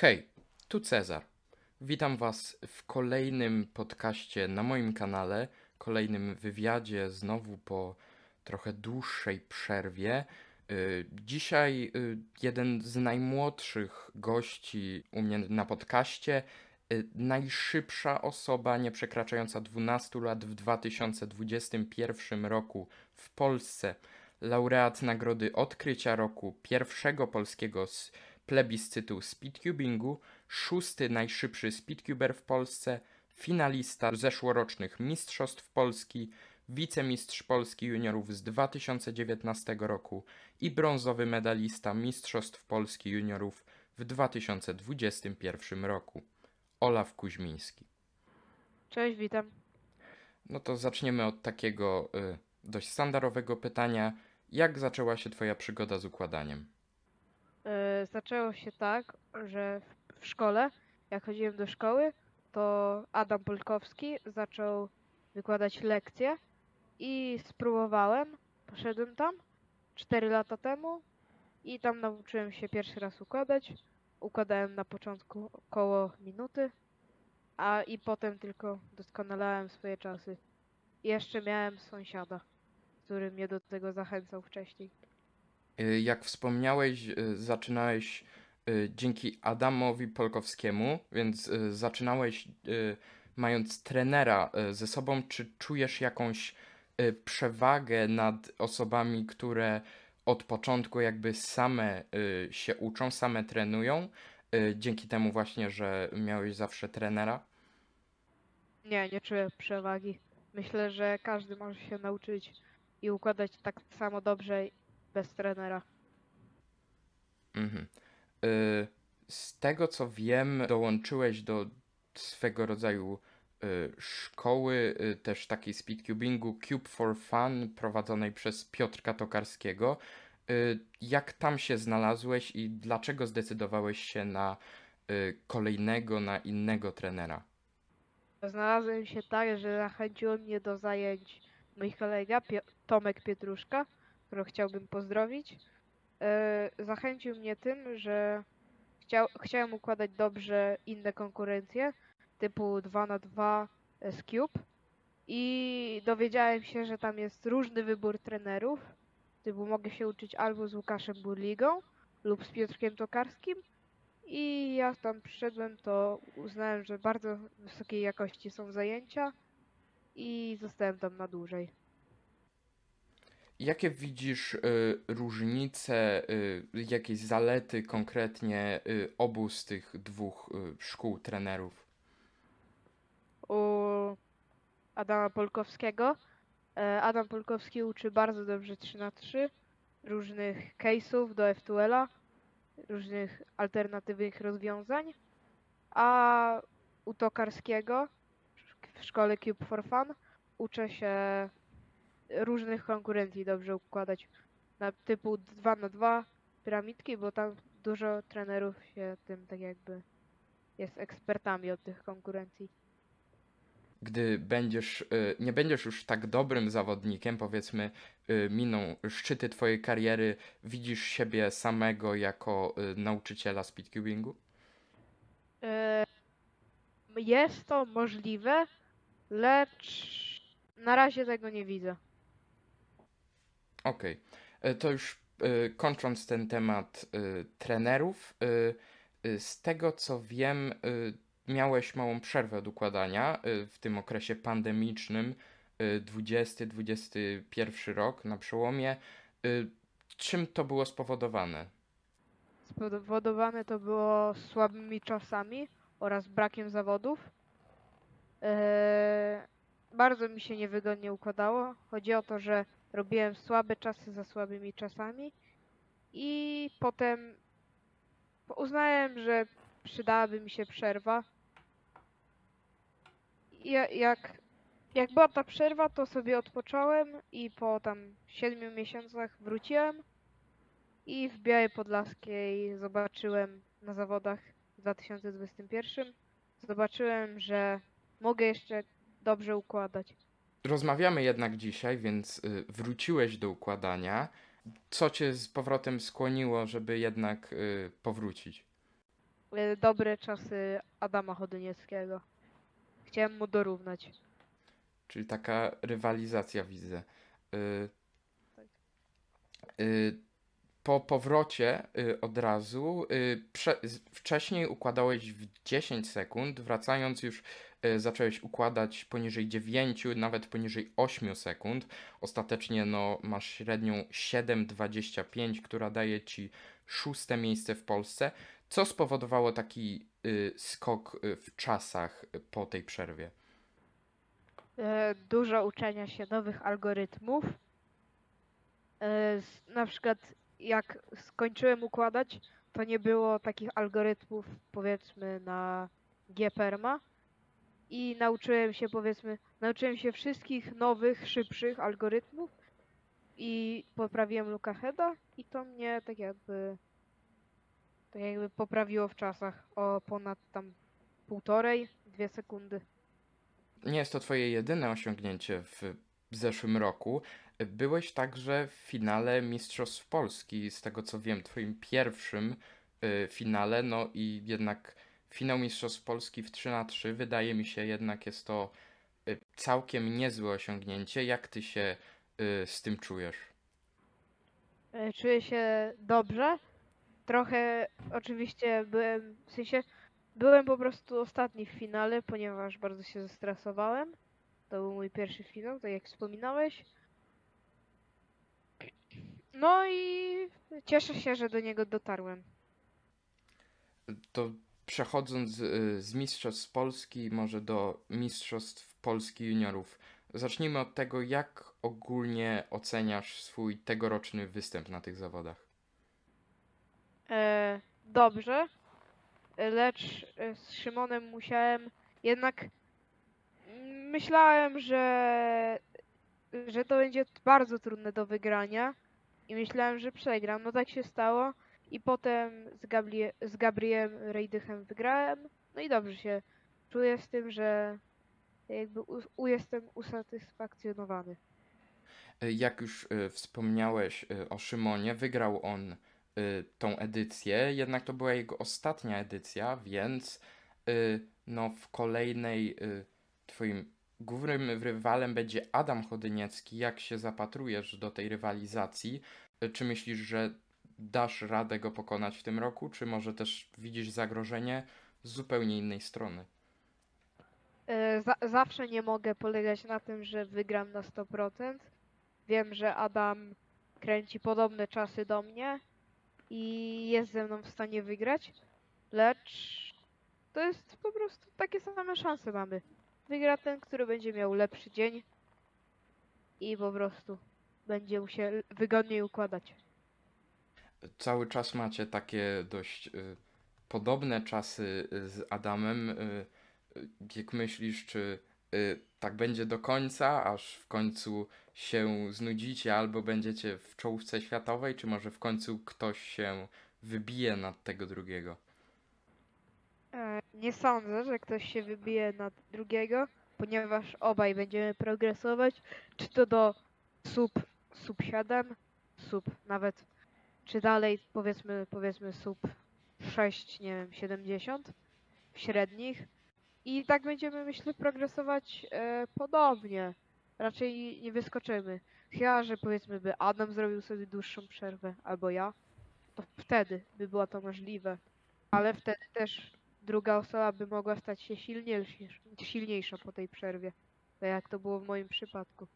Hej, tu Cezar. Witam Was w kolejnym podcaście na moim kanale, kolejnym wywiadzie, znowu po trochę dłuższej przerwie. Y, Dzisiaj y, jeden z najmłodszych gości u mnie na podcaście, y, najszybsza osoba nie przekraczająca 12 lat w 2021 roku w Polsce, laureat nagrody Odkrycia Roku, pierwszego polskiego plebiscytu speedcubingu, szósty najszybszy speedcuber w Polsce, finalista zeszłorocznych Mistrzostw Polski, wicemistrz Polski juniorów z 2019 roku i brązowy medalista Mistrzostw Polski juniorów w 2021 roku. Olaf Kuźmiński. Cześć, witam. No to zaczniemy od takiego y, dość standardowego pytania. Jak zaczęła się Twoja przygoda z układaniem? E, zaczęło się tak, że w, szkole, jak chodziłem do szkoły, to Adam Polkowski zaczął wykładać lekcje i spróbowałem. Poszedłem tam 4 lata temu i tam nauczyłem się pierwszy raz układać. Układałem na początku około minuty, a i potem tylko doskonalałem swoje czasy. Jeszcze miałem sąsiada, który mnie do tego zachęcał wcześniej. Y, Jak wspomniałeś, y, zaczynałeś y, dzięki Adamowi Polkowskiemu, więc zaczynałeś mając trenera ze sobą. Czy czujesz jakąś przewagę nad osobami, które od początku jakby same się uczą, same trenują, dzięki temu właśnie, że miałeś zawsze trenera? Nie, nie czuję przewagi. Myślę, że każdy może się nauczyć i układać tak samo dobrze bez trenera. Mhm. Y, Z tego co wiem, dołączyłeś do swego rodzaju y, szkoły, y, też takiej speedcubingu Cube for Fun, prowadzonej przez Piotrka Tokarskiego. Y, Jak tam się znalazłeś i dlaczego zdecydowałeś się na y, kolejnego, na innego trenera? Znalazłem się tak, że zachęcił mnie do zajęć mój kolega Pio Tomek Pietruszka, którego chciałbym pozdrowić. E, zachęcił mnie tym, że chciał, chciałem układać dobrze inne konkurencje, typu 2 na 2 z Cube. I dowiedziałem się, że tam jest różny wybór trenerów. Typu mogę się uczyć albo z Łukaszem Burligą lub z Piotrkiem Tokarskim. I jak tam przyszedłem, to uznałem, że bardzo wysokiej jakości są zajęcia i zostałem tam na dłużej. Jakie widzisz y, różnice, y, jakieś zalety konkretnie y, obu z tych dwóch y, szkół trenerów? U Adama Polkowskiego. e, Adam Polkowski uczy bardzo dobrze 3 na 3 różnych case'ów do F2L-a, różnych alternatywnych rozwiązań, a u Tokarskiego w szkole Cube for Fun uczę się różnych konkurencji dobrze układać, na typu 2 na 2 piramidki, bo tam dużo trenerów się tym tak jakby jest ekspertami od tych konkurencji. gdy będziesz, y, nie będziesz już tak dobrym zawodnikiem, powiedzmy, y, miną szczyty twojej kariery, widzisz siebie samego jako y, nauczyciela speedcubingu? Jest to możliwe, lecz na razie tego nie widzę. Okej, Y, to już y, kończąc ten temat y, trenerów, z tego co wiem, miałeś małą przerwę od układania w tym okresie pandemicznym, y, 20-21 rok na przełomie. Czym to było spowodowane? Spowodowane to było słabymi czasami oraz brakiem zawodów. E, Bardzo mi się niewygodnie układało. Chodzi o to, że robiłem słabe czasy za słabymi czasami i potem uznałem, że przydałaby mi się przerwa. Jak, jak była ta przerwa, to sobie odpocząłem i po tam 7 miesiącach wróciłem i w Białej Podlaskiej zobaczyłem na zawodach w 2021 zobaczyłem, że mogę jeszcze dobrze układać. Rozmawiamy jednak dzisiaj, więc y, wróciłeś do układania. Co cię z powrotem skłoniło, żeby jednak y, powrócić? e, dobre czasy Adama Chodynieckiego. Chciałem mu dorównać. Czyli taka rywalizacja widzę. Y, Tak. y, po powrocie y, od razu, y, wcześniej układałeś w 10 sekund, wracając już y, zacząłeś układać poniżej 9, nawet poniżej 8 sekund. Ostatecznie no, masz średnią 7,25, która daje ci szóste miejsce w Polsce. Co spowodowało taki y, skok y, w czasach y, po tej przerwie? E, dużo uczenia się nowych algorytmów. E, na przykład jak skończyłem układać, to nie było takich algorytmów powiedzmy na GPerma i nauczyłem się powiedzmy, nauczyłem się wszystkich nowych, szybszych algorytmów i poprawiłem Lukaheda i to mnie tak jakby tak jakby poprawiło w czasach o ponad tam półtorej, dwie sekundy. Nie jest to twoje jedyne osiągnięcie w zeszłym roku. Byłeś także w finale Mistrzostw Polski, z tego co wiem, twoim pierwszym y, finale, no i jednak finał Mistrzostw Polski w 3 na 3 wydaje mi się jednak jest to y, całkiem niezłe osiągnięcie. Jak ty się y, z tym czujesz? E, Czuję się dobrze. Trochę oczywiście byłem, w sensie byłem po prostu ostatni w finale, ponieważ bardzo się zestresowałem. To był mój pierwszy finał, tak jak wspominałeś. No i cieszę się, że do niego dotarłem. To przechodząc y, z Mistrzostw Polski może do Mistrzostw Polski Juniorów. Zacznijmy od tego, jak ogólnie oceniasz swój tegoroczny występ na tych zawodach. E, dobrze, lecz z Szymonem musiałem jednak myślałem, że że to będzie bardzo trudne do wygrania i myślałem, że przegram. No tak się stało i potem z, Gabrie z Gabriem Rejdychem wygrałem. No i dobrze się czuję z tym, że jakby jestem usatysfakcjonowany. Y, Jak już y, wspomniałeś y, o Szymonie, wygrał on tą edycję, jednak to była jego ostatnia edycja, więc no, w kolejnej twoim głównym rywalem będzie Adam Chodyniecki. Jak się zapatrujesz do tej rywalizacji? Czy myślisz, że dasz radę go pokonać w tym roku, czy może też widzisz zagrożenie z zupełnie innej strony? E, za zawsze nie mogę polegać na tym, że wygram na 100%. Wiem, że Adam kręci podobne czasy do mnie i jest ze mną w stanie wygrać, lecz to jest po prostu takie same szanse mamy. Wygra ten, który będzie miał lepszy dzień i po prostu będzie mu się wygodniej układać. Cały czas macie takie dość y, podobne czasy y, z Adamem. Y, jak myślisz, czy tak będzie do końca, aż w końcu się znudzicie albo będziecie w czołówce światowej, czy może w końcu ktoś się wybije nad tego drugiego? E, Nie sądzę, że ktoś się wybije nad drugiego, ponieważ obaj będziemy progresować, czy to do sub, sub 7, sub nawet, czy dalej powiedzmy, powiedzmy sub 6, nie wiem, 70 w średnich. I tak będziemy, myślę, progresować e, podobnie. Raczej nie wyskoczymy. Chyba, że powiedzmy by Adam zrobił sobie dłuższą przerwę, albo ja, to wtedy by było to możliwe. Ale wtedy też druga osoba by mogła stać się silniejsza, silniejsza po tej przerwie. Tak jak to było w moim przypadku.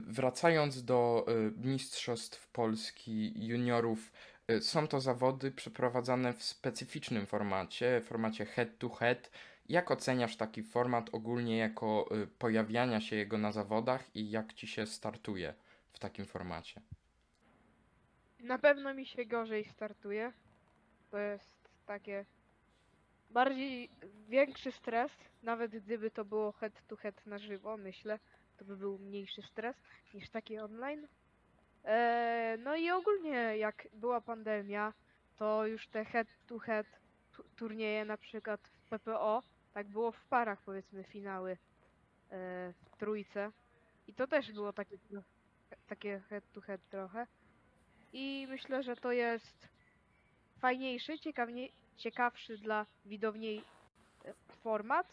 Wracając do y, Mistrzostw Polski juniorów, y, są to zawody przeprowadzane w specyficznym formacie, formacie head to head. Jak oceniasz taki format ogólnie jako y, pojawiania się jego na zawodach i jak ci się startuje w takim formacie? Na pewno mi się gorzej startuje. To jest takie bardziej większy stres, nawet gdyby to było head to head na żywo, myślę, to by był mniejszy stres niż taki online. Eee, no i ogólnie jak była pandemia, to już te head to head tu- turnieje na przykład w PPO, tak było w parach powiedzmy finały e, w trójce. I to też było takie, takie head to head trochę. I myślę, że to jest fajniejszy, ciekawszy dla widowni e, format,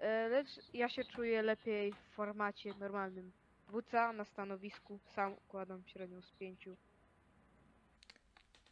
e, lecz ja się czuję lepiej w formacie normalnym. WCA na stanowisku sam układam średnią z pięciu.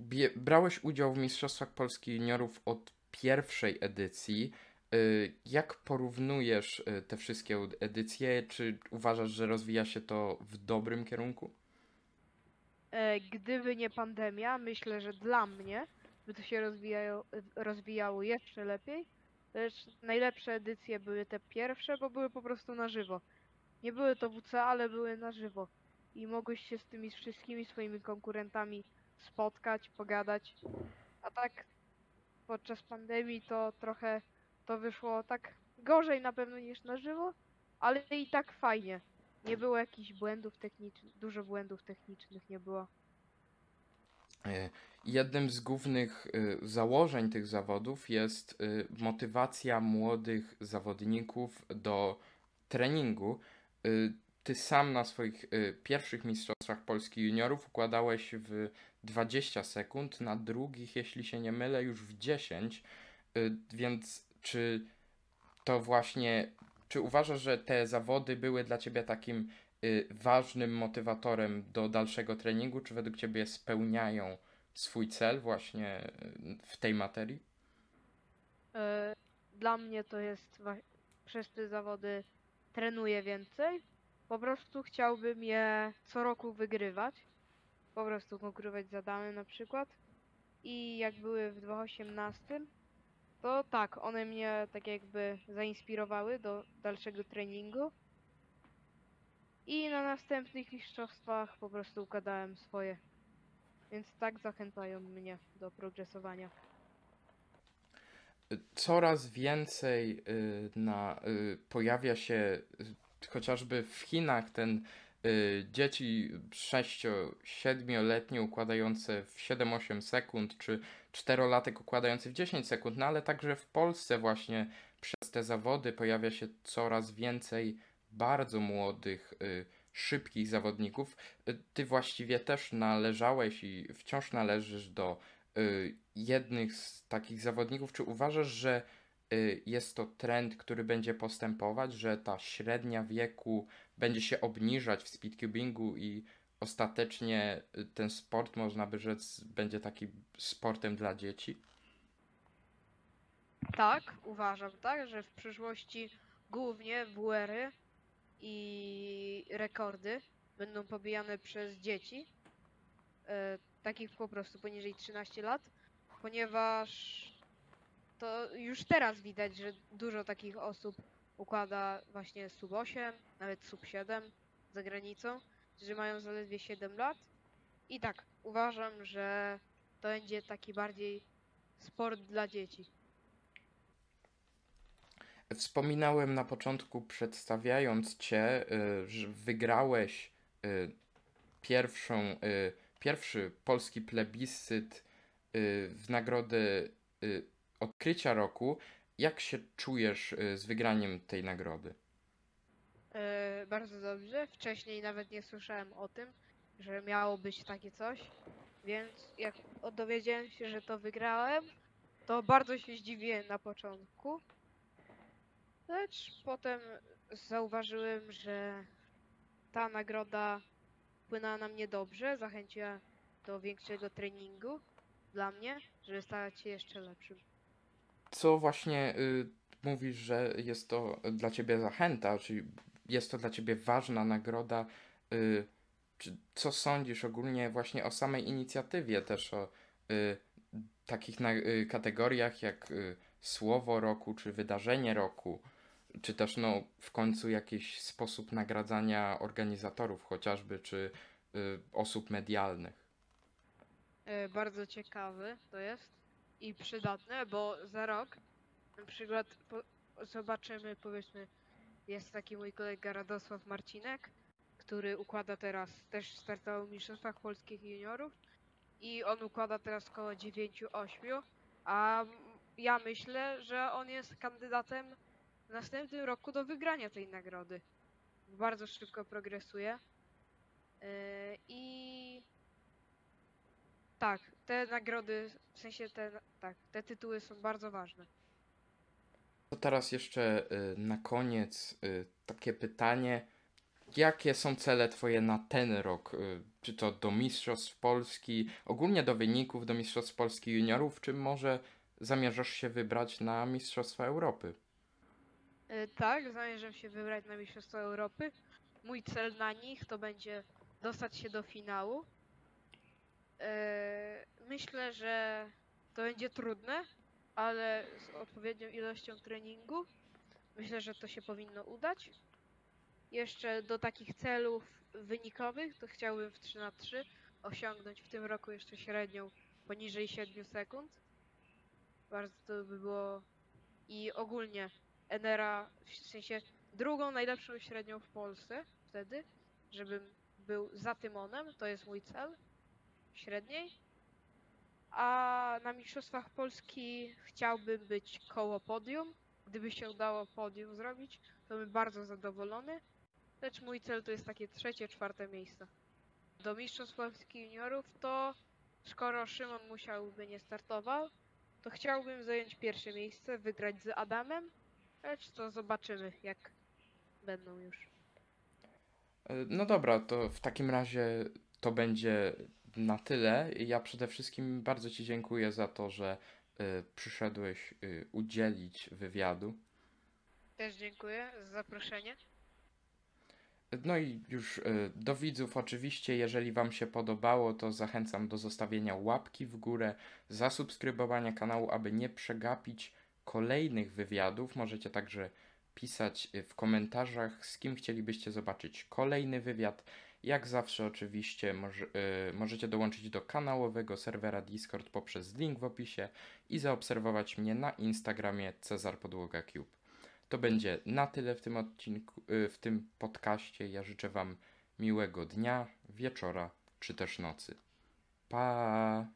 Bie- brałeś udział w Mistrzostwach Polski Juniorów od pierwszej edycji. Y, Jak porównujesz y, te wszystkie ud- edycje? Czy uważasz, że rozwija się to w dobrym kierunku? E, Gdyby nie pandemia, myślę, że dla mnie by to się rozwijało, rozwijało jeszcze lepiej. Lecz najlepsze edycje były te pierwsze, bo były po prostu na żywo. Nie były to WC, ale były na żywo. I mogłeś się z tymi wszystkimi swoimi konkurentami spotkać, pogadać. A tak podczas pandemii to trochę to wyszło tak gorzej na pewno niż na żywo, ale i tak fajnie. Nie było jakichś błędów technicznych, dużo błędów technicznych nie było. Y, Jednym z głównych y, założeń tych zawodów jest y, motywacja młodych zawodników do treningu. Ty sam na swoich pierwszych Mistrzostwach Polski Juniorów układałeś w 20 sekund, na drugich, jeśli się nie mylę, już w 10. Y, Więc czy to właśnie, czy uważasz, że te zawody były dla ciebie takim ważnym motywatorem do dalszego treningu, czy według ciebie spełniają swój cel właśnie y, w tej materii? E, Dla mnie to jest przez te zawody trenuję więcej. Po prostu chciałbym je co roku wygrywać. Po prostu konkurować z Adamem na przykład. I jak były w 2018, to tak, one mnie tak jakby zainspirowały do dalszego treningu. I na następnych mistrzostwach po prostu układałem swoje. Więc tak zachęcają mnie do progresowania. Coraz więcej y, na, y, pojawia się y, chociażby w Chinach ten dzieci 6-7-letnie układające w 7-8 sekund, czy 4-latek układający w 10 sekund, no ale także w Polsce właśnie przez te zawody pojawia się coraz więcej bardzo młodych, y, szybkich zawodników. Y, Ty właściwie też należałeś i wciąż należysz do y, jednych z takich zawodników. Czy uważasz, że jest to trend, który będzie postępować, że ta średnia wieku będzie się obniżać w speedcubingu i ostatecznie ten sport, można by rzec, będzie taki sportem dla dzieci? Tak, uważam tak, że w przyszłości głównie WR-y i rekordy będą pobijane przez dzieci, e, takich po prostu poniżej 13 lat, ponieważ to już teraz widać, że dużo takich osób układa właśnie sub 8, nawet sub 7 za granicą, że mają zaledwie 7 lat. I tak, uważam, że to będzie taki bardziej sport dla dzieci. Wspominałem na początku, przedstawiając Cię, y, że wygrałeś y, pierwszą, y, pierwszy polski plebiscyt w nagrodę odkrycia roku. Jak się czujesz z wygraniem tej nagrody? E, bardzo dobrze. Wcześniej nawet nie słyszałem o tym, że miało być takie coś, więc jak dowiedziałem się, że to wygrałem, to bardzo się zdziwiłem na początku. Lecz potem zauważyłem, że ta nagroda wpłynęła na mnie dobrze, zachęciła do większego treningu dla mnie, żeby stać się jeszcze lepszym. Co właśnie y, mówisz, że jest to dla ciebie zachęta, czyli jest to dla ciebie ważna nagroda? Y, czy, co sądzisz ogólnie właśnie o samej inicjatywie, też o y, takich na, y, kategoriach jak y, słowo roku, czy wydarzenie roku, czy też no w końcu jakiś sposób nagradzania organizatorów chociażby, czy y, osób medialnych? E, bardzo ciekawy to jest i przydatne, bo za rok na przykład po, zobaczymy, powiedzmy, jest taki mój kolega Radosław Marcinek, który układa teraz, też startował w Mistrzostwach Polskich Juniorów i on układa teraz koło 9-8, a ja myślę, że on jest kandydatem w następnym roku do wygrania tej nagrody. Bardzo szybko progresuje. E, I tak, te nagrody, w sensie te, tak, te tytuły są bardzo ważne. To teraz jeszcze y, na koniec y, takie pytanie. Jakie są cele Twoje na ten rok? Czy to do Mistrzostw Polski, ogólnie do wyników do Mistrzostw Polski juniorów, czy może zamierzasz się wybrać na Mistrzostwa Europy? E, Tak, zamierzam się wybrać na Mistrzostwa Europy. Mój cel na nich to będzie dostać się do finału. E, Myślę, że to będzie trudne, ale z odpowiednią ilością treningu myślę, że to się powinno udać. Jeszcze do takich celów wynikowych to chciałbym w 3 na 3 osiągnąć w tym roku jeszcze średnią poniżej 7 sekund. Bardzo to by było i ogólnie Enera, w sensie drugą najlepszą średnią w Polsce wtedy, żebym był za Tymonem, to jest mój cel średniej. A na Mistrzostwach Polski chciałbym być koło podium. Gdyby się udało podium zrobić, to bym bardzo zadowolony. Lecz mój cel to jest takie trzecie, czwarte miejsce. Do Mistrzostw Polski Juniorów to skoro Szymon musiałby nie startował, to chciałbym zająć pierwsze miejsce, wygrać z Adamem, lecz to zobaczymy jak będą już. Y, No dobra, to w takim razie to będzie na tyle. Ja przede wszystkim bardzo Ci dziękuję za to, że y, przyszedłeś y, udzielić wywiadu. Też dziękuję za zaproszenie. No i już y, do widzów oczywiście, jeżeli Wam się podobało, to zachęcam do zostawienia łapki w górę, zasubskrybowania kanału, aby nie przegapić kolejnych wywiadów. Możecie także pisać y, w komentarzach, z kim chcielibyście zobaczyć kolejny wywiad. Jak zawsze oczywiście może, y, możecie dołączyć do kanałowego serwera Discord poprzez link w opisie i zaobserwować mnie na Instagramie Cezar Podłoga Cube. To będzie na tyle w tym odcinku, y, w tym podcaście. Ja życzę Wam miłego dnia, wieczora czy też nocy. Pa!